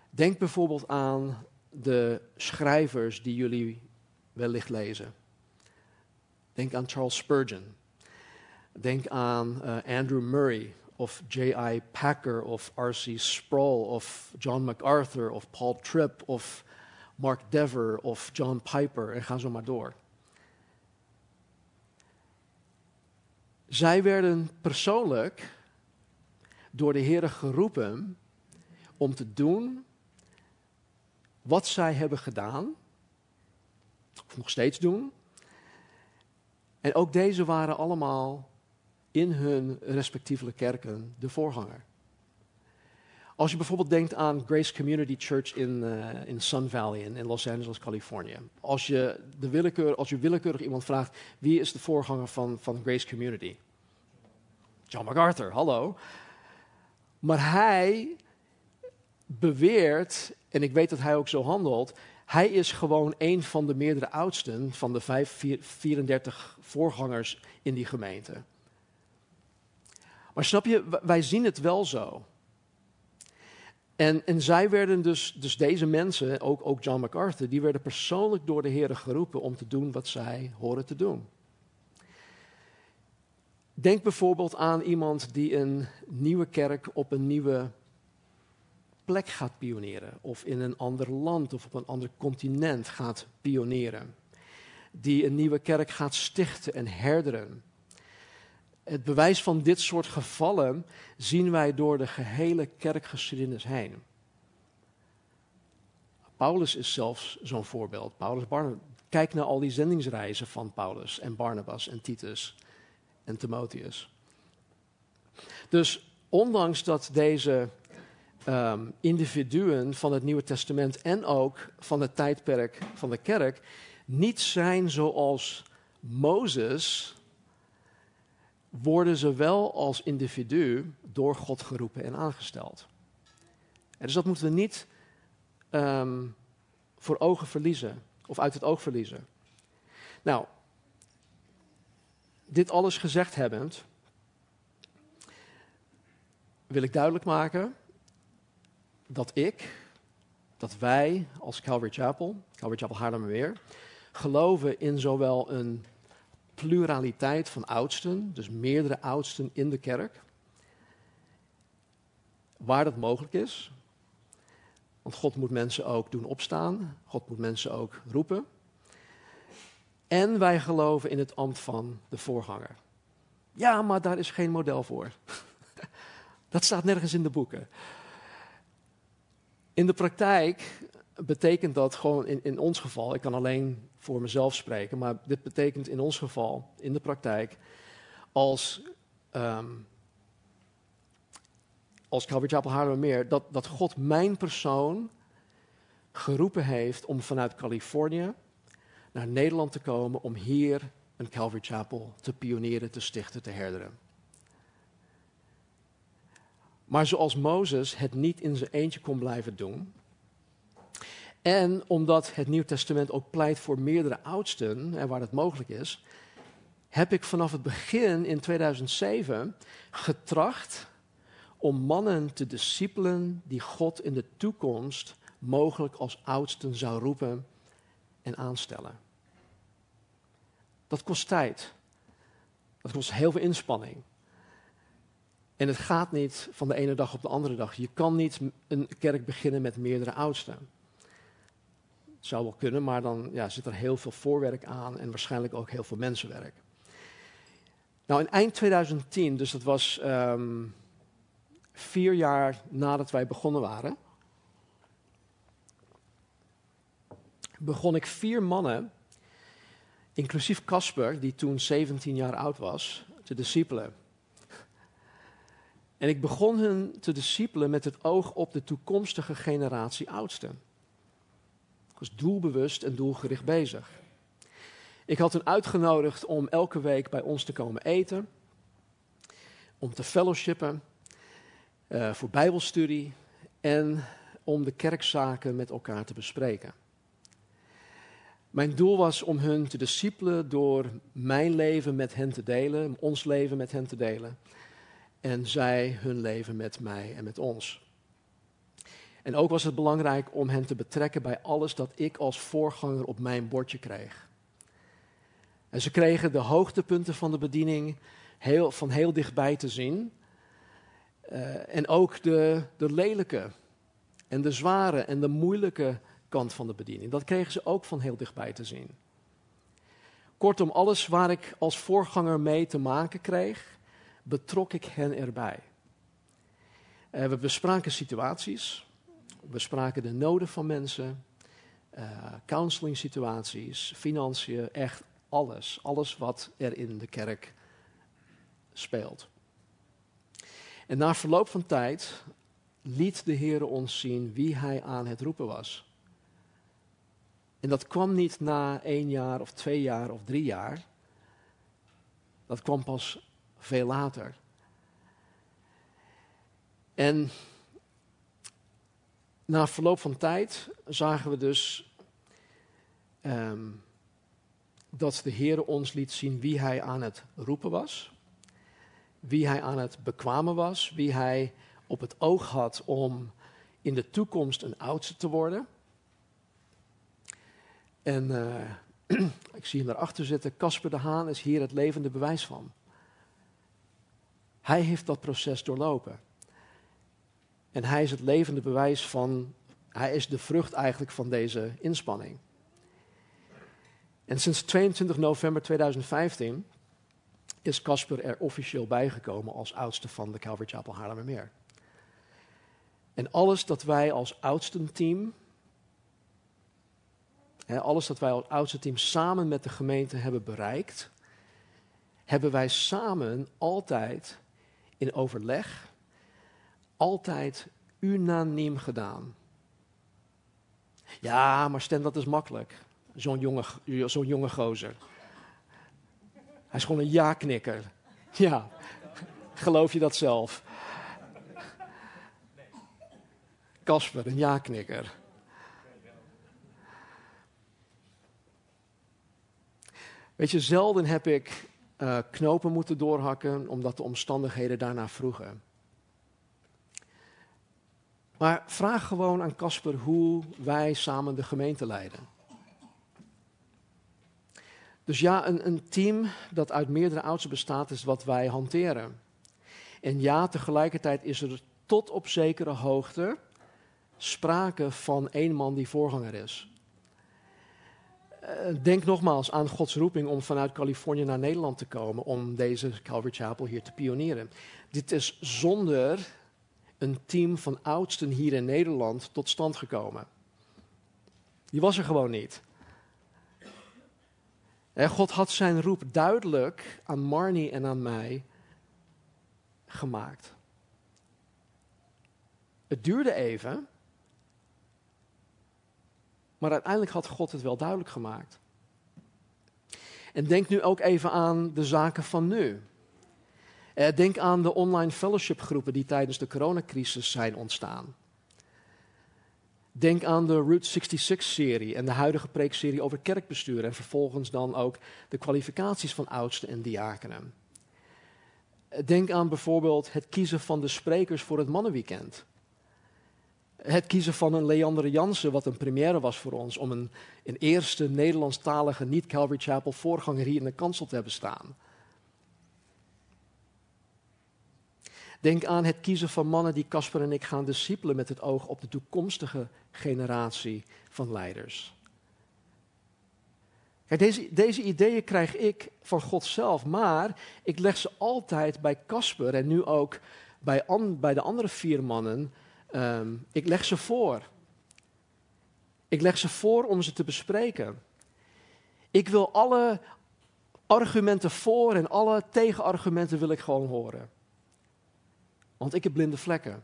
Speaker 1: Denk bijvoorbeeld aan de schrijvers die jullie wellicht lezen. Denk aan Charles Spurgeon. Denk aan uh, Andrew Murray of J.I. Packer of R.C. Sproul of John MacArthur of Paul Tripp of Mark Dever of John Piper en ga zo maar door. Zij werden persoonlijk door de Heer geroepen om te doen wat zij hebben gedaan, of nog steeds doen. En ook deze waren allemaal in hun respectievelijke kerken de voorganger. Als je bijvoorbeeld denkt aan Grace Community Church in, uh, in Sun Valley in, in, Los Angeles, Californië. Als je, de willekeur, als je willekeurig iemand vraagt wie is de voorganger van, van Grace Community? John MacArthur, hallo. Maar hij beweert, en ik weet dat hij ook zo handelt, hij is gewoon een van de meerdere oudsten van de 5, 34 voorgangers in die gemeente. Maar snap je, wij zien het wel zo. En, en zij werden dus, dus deze mensen, ook, ook John MacArthur, die werden persoonlijk door de Heer geroepen om te doen wat zij horen te doen. Denk bijvoorbeeld aan iemand die een nieuwe kerk op een nieuwe plek gaat pioneren, of in een ander land of op een ander continent gaat pioneren. Die een nieuwe kerk gaat stichten en herderen. Het bewijs van dit soort gevallen zien wij door de gehele kerkgeschiedenis heen. Paulus is zelfs zo'n voorbeeld. Paulus Barnabas. Kijk naar al die zendingsreizen van Paulus en Barnabas en Titus en Timotheus. Dus ondanks dat deze um, individuen van het Nieuwe Testament en ook van het tijdperk van de kerk niet zijn zoals Mozes, worden ze wel als individu door God geroepen en aangesteld. En dus dat moeten we niet um, voor ogen verliezen of uit het oog verliezen. Nou, dit alles gezegd hebbend, wil ik duidelijk maken dat ik, dat wij als Calvary Chapel, Calvary Chapel Haarlemmermeer, geloven in zowel een pluraliteit van oudsten, dus meerdere oudsten in de kerk, waar dat mogelijk is. Want God moet mensen ook doen opstaan, God moet mensen ook roepen. En wij geloven in het ambt van de voorganger. Ja, maar daar is geen model voor. *laughs* Dat staat nergens in de boeken. In de praktijk betekent dat gewoon in, in ons geval, ik kan alleen voor mezelf spreken, maar dit betekent in ons geval, in de praktijk, als, um, als Calvary Chapel meer, dat, dat God mijn persoon geroepen heeft om vanuit Californië naar Nederland te komen om hier een Calvary Chapel te pionieren, te stichten, te herderen. Maar zoals Mozes het niet in zijn eentje kon blijven doen. En omdat het Nieuw Testament ook pleit voor meerdere oudsten, en waar dat mogelijk is, heb ik vanaf het begin in 2007 getracht om mannen te discipelen die God in de toekomst mogelijk als oudsten zou roepen en aanstellen. Dat kost tijd. Dat kost heel veel inspanning. En het gaat niet van de ene dag op de andere dag. Je kan niet een kerk beginnen met meerdere oudsten. Het zou wel kunnen, maar dan ja, zit er heel veel voorwerk aan en waarschijnlijk ook heel veel mensenwerk. Nou, in eind 2010, dus dat was ehm, vier jaar nadat wij begonnen waren, begon ik vier mannen, inclusief Casper, die toen 17 jaar oud was, te discipelen. En ik begon hen te discipelen met het oog op de toekomstige generatie oudsten. Ik was doelbewust en doelgericht bezig. Ik had hen uitgenodigd om elke week bij ons te komen eten, om te fellowshippen, uh, voor bijbelstudie en om de kerkzaken met elkaar te bespreken. Mijn doel was om hun te discipelen door mijn leven met hen te delen, ons leven met hen te delen. En zij hun leven met mij en met ons. En ook was het belangrijk om hen te betrekken bij alles dat ik als voorganger op mijn bordje kreeg. En ze kregen de hoogtepunten van de bediening heel, van heel dichtbij te zien. Uh, en ook de, de lelijke en de zware en de moeilijke kant van de bediening. Dat kregen ze ook van heel dichtbij te zien. Kortom, alles waar ik als voorganger mee te maken kreeg, betrok ik hen erbij. Uh, we bespraken situaties, we bespraken de noden van mensen, uh, counseling situaties, financiën, echt alles. Alles wat er in de kerk speelt. En na verloop van tijd liet de Heer ons zien wie Hij aan het roepen was. En dat kwam niet na één jaar of twee jaar of drie jaar. Dat kwam pas veel later. En na verloop van tijd zagen we dus um, dat de Heer ons liet zien wie Hij aan het roepen was, wie Hij aan het bekwamen was, wie Hij op het oog had om in de toekomst een oudste te worden. En uh, *clears throat* ik zie hem daarachter zitten. Casper de Haan is hier het levende bewijs van. Hij heeft dat proces doorlopen. En hij is het levende bewijs van, hij is de vrucht eigenlijk van deze inspanning. En sinds 22 november 2015 is Casper er officieel bijgekomen als oudste van de Calvary Chapel Haarlemmermeer. En alles dat wij als oudste alles dat wij als oudste team samen met de gemeente hebben bereikt, hebben wij samen altijd in overleg, altijd unaniem gedaan. Ja, maar Stem, dat is makkelijk. Zo'n jonge, zo'n jonge gozer. Hij is gewoon een ja-knikker. Ja, geloof je dat zelf? Kasper, een ja-knikker. Weet je, zelden heb ik uh, knopen moeten doorhakken omdat de omstandigheden daarna vroegen. Maar vraag gewoon aan Casper hoe wij samen de gemeente leiden. Dus ja, een, een team dat uit meerdere oudsten bestaat is wat wij hanteren. En ja, tegelijkertijd is er tot op zekere hoogte sprake van één man die voorganger is. Eh, denk nogmaals aan Gods roeping om vanuit Californië naar Nederland te komen om deze Calvary Chapel hier te pionieren. Dit is zonder een team van oudsten hier in Nederland tot stand gekomen. Die was er gewoon niet. En God had zijn roep duidelijk aan Marnie en aan mij gemaakt. Het duurde even, maar uiteindelijk had God het wel duidelijk gemaakt. En denk nu ook even aan de zaken van nu. Eh, denk aan de online fellowship groepen die tijdens de coronacrisis zijn ontstaan. Denk aan de Route 66-serie en de huidige preekserie over kerkbestuur en vervolgens dan ook de kwalificaties van oudsten en diakenen. Denk aan bijvoorbeeld het kiezen van de sprekers voor het mannenweekend. Het kiezen van een Leander Jansen, wat een première was voor ons, om een, een eerste Nederlandstalige niet-Calvary Chapel voorganger hier in de kansel te hebben staan. Denk aan het kiezen van mannen die Casper en ik gaan discipelen met het oog op de toekomstige generatie van leiders. Kijk, deze, deze ideeën krijg ik van God zelf, maar ik leg ze altijd bij Casper en nu ook bij, bij de andere vier mannen. Ehm, ik leg ze voor. Ik leg ze voor om ze te bespreken. Ik wil alle argumenten voor en alle tegenargumenten wil ik gewoon horen. Want ik heb blinde vlekken.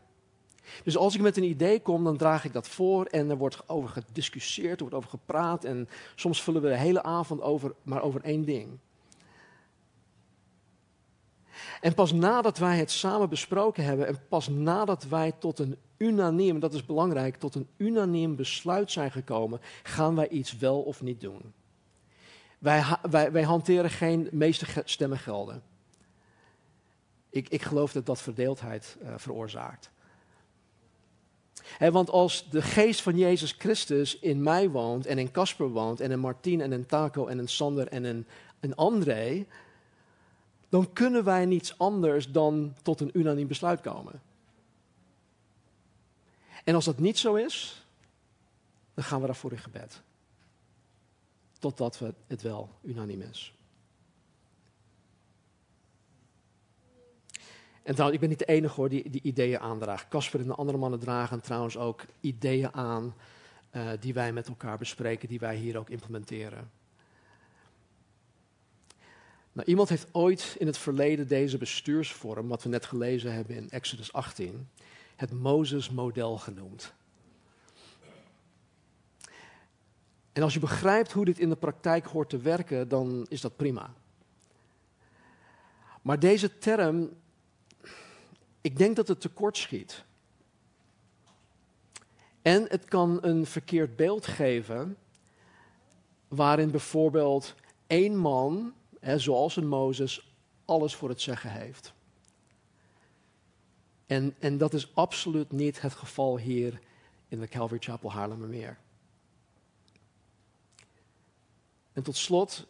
Speaker 1: Dus als ik met een idee kom, dan draag ik dat voor en er wordt over gediscussieerd, er wordt over gepraat en soms vullen we de hele avond over, maar over één ding. En pas nadat wij het samen besproken hebben en pas nadat wij tot een unaniem, dat is belangrijk, tot een unaniem besluit zijn gekomen, gaan wij iets wel of niet doen. Wij, wij, wij hanteren geen meeste stemmen gelden. Ik, ik geloof dat dat verdeeldheid uh, veroorzaakt. want als de geest van Jezus Christus in mij woont en in Casper woont en in Martien en in Taco en in Sander en in, in André, dan kunnen wij niets anders dan tot een unaniem besluit komen. En als dat niet zo is, dan gaan we daarvoor in gebed. Totdat we het wel unaniem is. En trouwens, ik ben niet de enige hoor die die ideeën aandraagt. Casper en de andere mannen dragen trouwens ook ideeën aan uh, die wij met elkaar bespreken, die wij hier ook implementeren. Nou, iemand heeft ooit in het verleden deze bestuursvorm, wat we net gelezen hebben in Exodus 18, het Mozes-model genoemd. En als je begrijpt hoe dit in de praktijk hoort te werken, dan is dat prima. Maar deze term ik denk dat het tekort schiet. En het kan een verkeerd beeld geven, waarin bijvoorbeeld één man, zoals een Mozes, alles voor het zeggen heeft. En, en dat is absoluut niet het geval hier in de Calvary Chapel Haarlemmermeer. En tot slot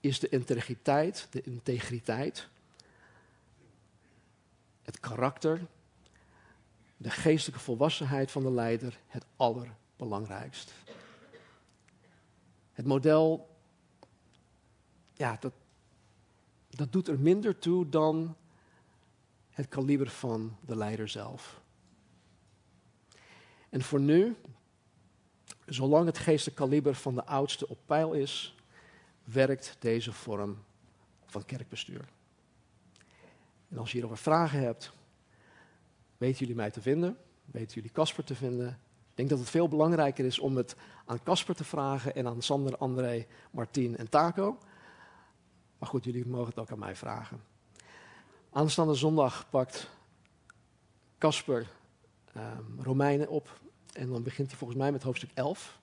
Speaker 1: is de integriteit, de integriteit het karakter, de geestelijke volwassenheid van de leider het allerbelangrijkst. Het model, ja, dat, dat doet er minder toe dan het kaliber van de leider zelf. En voor nu, zolang het geestelijke kaliber van de oudste op peil is, werkt deze vorm van kerkbestuur. En als je hierover vragen hebt, weten jullie mij te vinden, weten jullie Casper te vinden. Ik denk dat het veel belangrijker is om het aan Casper te vragen en aan Sander, André, Martien en Taco. Maar goed, jullie mogen het ook aan mij vragen. Aanstaande zondag pakt Casper um, Romeinen op. En dan begint hij volgens mij met hoofdstuk 11.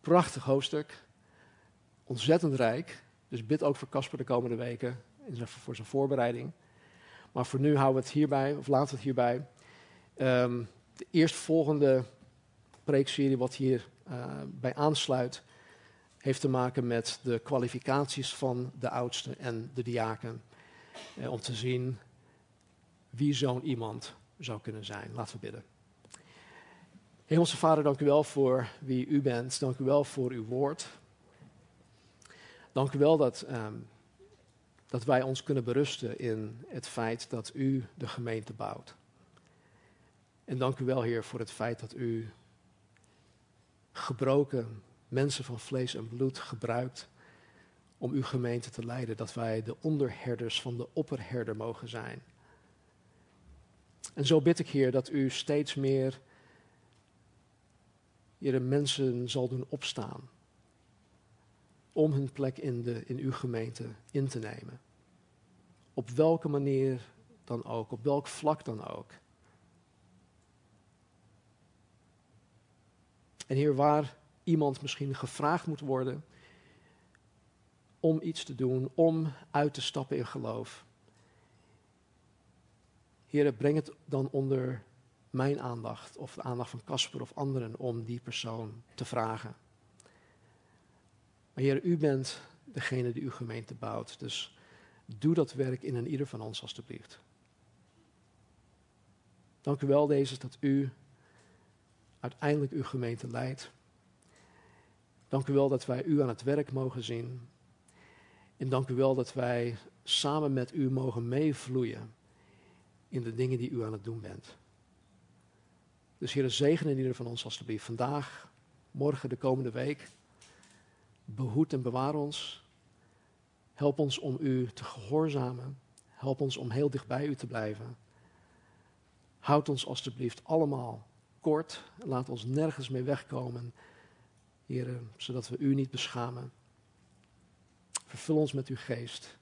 Speaker 1: Prachtig hoofdstuk. Ontzettend rijk. Dus bid ook voor Casper de komende weken voor zijn voorbereiding. Maar voor nu houden we het hierbij, of laten we het hierbij. Um, de eerstvolgende preekserie wat hier uh, bij aansluit, heeft te maken met de kwalificaties van de oudste en de diaken. Uh, om te zien wie zo'n iemand zou kunnen zijn. Laten we bidden. Hemelse Vader, dank u wel voor wie u bent. Dank u wel voor uw woord. Dank u wel dat um, dat wij ons kunnen berusten in het feit dat u de gemeente bouwt. En dank u wel, Heer, voor het feit dat u gebroken mensen van vlees en bloed gebruikt om uw gemeente te leiden. Dat wij de onderherders van de opperherder mogen zijn. En zo bid ik, Heer, dat u steeds meer de mensen zal doen opstaan om hun plek in, de, in uw gemeente in te nemen. Op welke manier dan ook, op welk vlak dan ook. En hier waar iemand misschien gevraagd moet worden om iets te doen, om uit te stappen in geloof. Heren, breng het dan onder mijn aandacht of de aandacht van Casper of anderen om die persoon te vragen. Maar Heer, u bent degene die uw gemeente bouwt. Dus doe dat werk in een ieder van ons alstublieft. Dank u wel, Jezus, dat u uiteindelijk uw gemeente leidt. Dank u wel dat wij u aan het werk mogen zien. En dank u wel dat wij samen met u mogen meevloeien in de dingen die u aan het doen bent. Dus Heer, zegen in ieder van ons alstublieft. Vandaag, morgen, de komende week. Behoed en bewaar ons. Help ons om u te gehoorzamen. Help ons om heel dicht bij u te blijven. Houd ons alstublieft allemaal kort. Laat ons nergens mee wegkomen. Heer, zodat we u niet beschamen. Vervul ons met uw geest.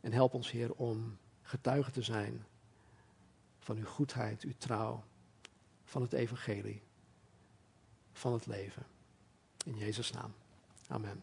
Speaker 1: En help ons, Heer, om getuige te zijn van uw goedheid, uw trouw, van het evangelie, van het leven. In Jezus' naam. Amen.